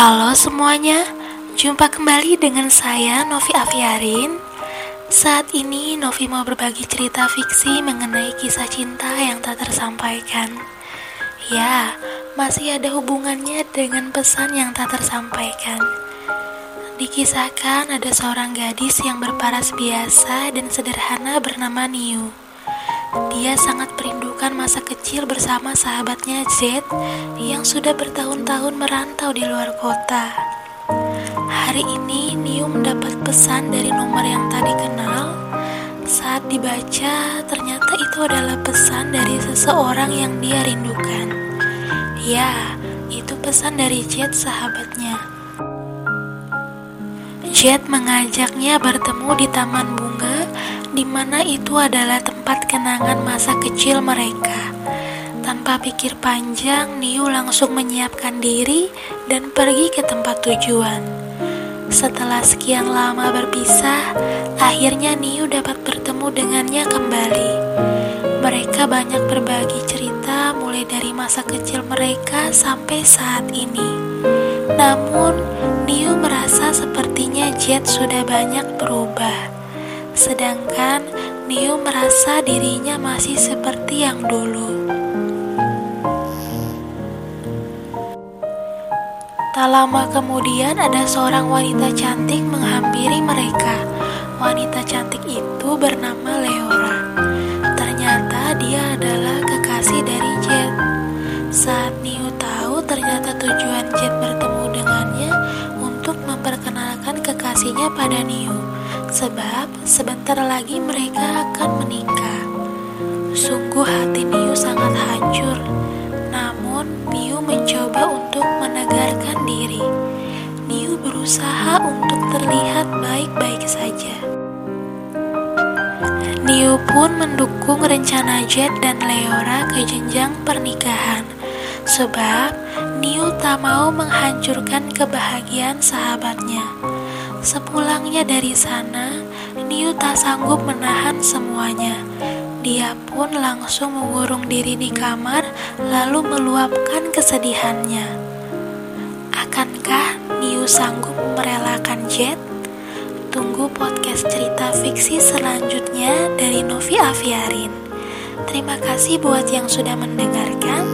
Halo semuanya, jumpa kembali dengan saya Novi Aviarin. Saat ini Novi mau berbagi cerita fiksi mengenai kisah cinta yang tak tersampaikan. Ya, masih ada hubungannya dengan pesan yang tak tersampaikan. Dikisahkan ada seorang gadis yang berparas biasa dan sederhana bernama Niu. Dia sangat masa kecil bersama sahabatnya Z yang sudah bertahun-tahun merantau di luar kota. Hari ini Niu mendapat pesan dari nomor yang tadi kenal. Saat dibaca, ternyata itu adalah pesan dari seseorang yang dia rindukan. Ya, itu pesan dari Jet sahabatnya. Jet mengajaknya bertemu di taman bunga di mana itu adalah tempat kenangan masa kecil mereka. Tanpa pikir panjang, Niu langsung menyiapkan diri dan pergi ke tempat tujuan. Setelah sekian lama berpisah, akhirnya Niu dapat bertemu dengannya kembali. Mereka banyak berbagi cerita mulai dari masa kecil mereka sampai saat ini. Namun, Niu merasa sepertinya Jet sudah banyak berubah. Sedangkan Neo merasa dirinya masih seperti yang dulu. Tak lama kemudian ada seorang wanita cantik menghampiri mereka. Wanita cantik itu bernama Leora. Ternyata dia adalah kekasih dari Jet. Saat Neo tahu ternyata tujuan Jet bertemu dengannya untuk memperkenalkan kekasihnya pada Neo sebab sebentar lagi mereka akan menikah. Sungguh hati Niu sangat hancur, namun Niu mencoba untuk menegarkan diri. Niu berusaha untuk terlihat baik-baik saja. Niu pun mendukung rencana Jet dan Leora ke jenjang pernikahan, sebab Niu tak mau menghancurkan kebahagiaan sahabatnya. Sepulangnya dari sana, Niu tak sanggup menahan semuanya. Dia pun langsung mengurung diri di kamar, lalu meluapkan kesedihannya. Akankah Niu sanggup merelakan Jet? Tunggu podcast cerita fiksi selanjutnya dari Novi Aviarin. Terima kasih buat yang sudah mendengarkan.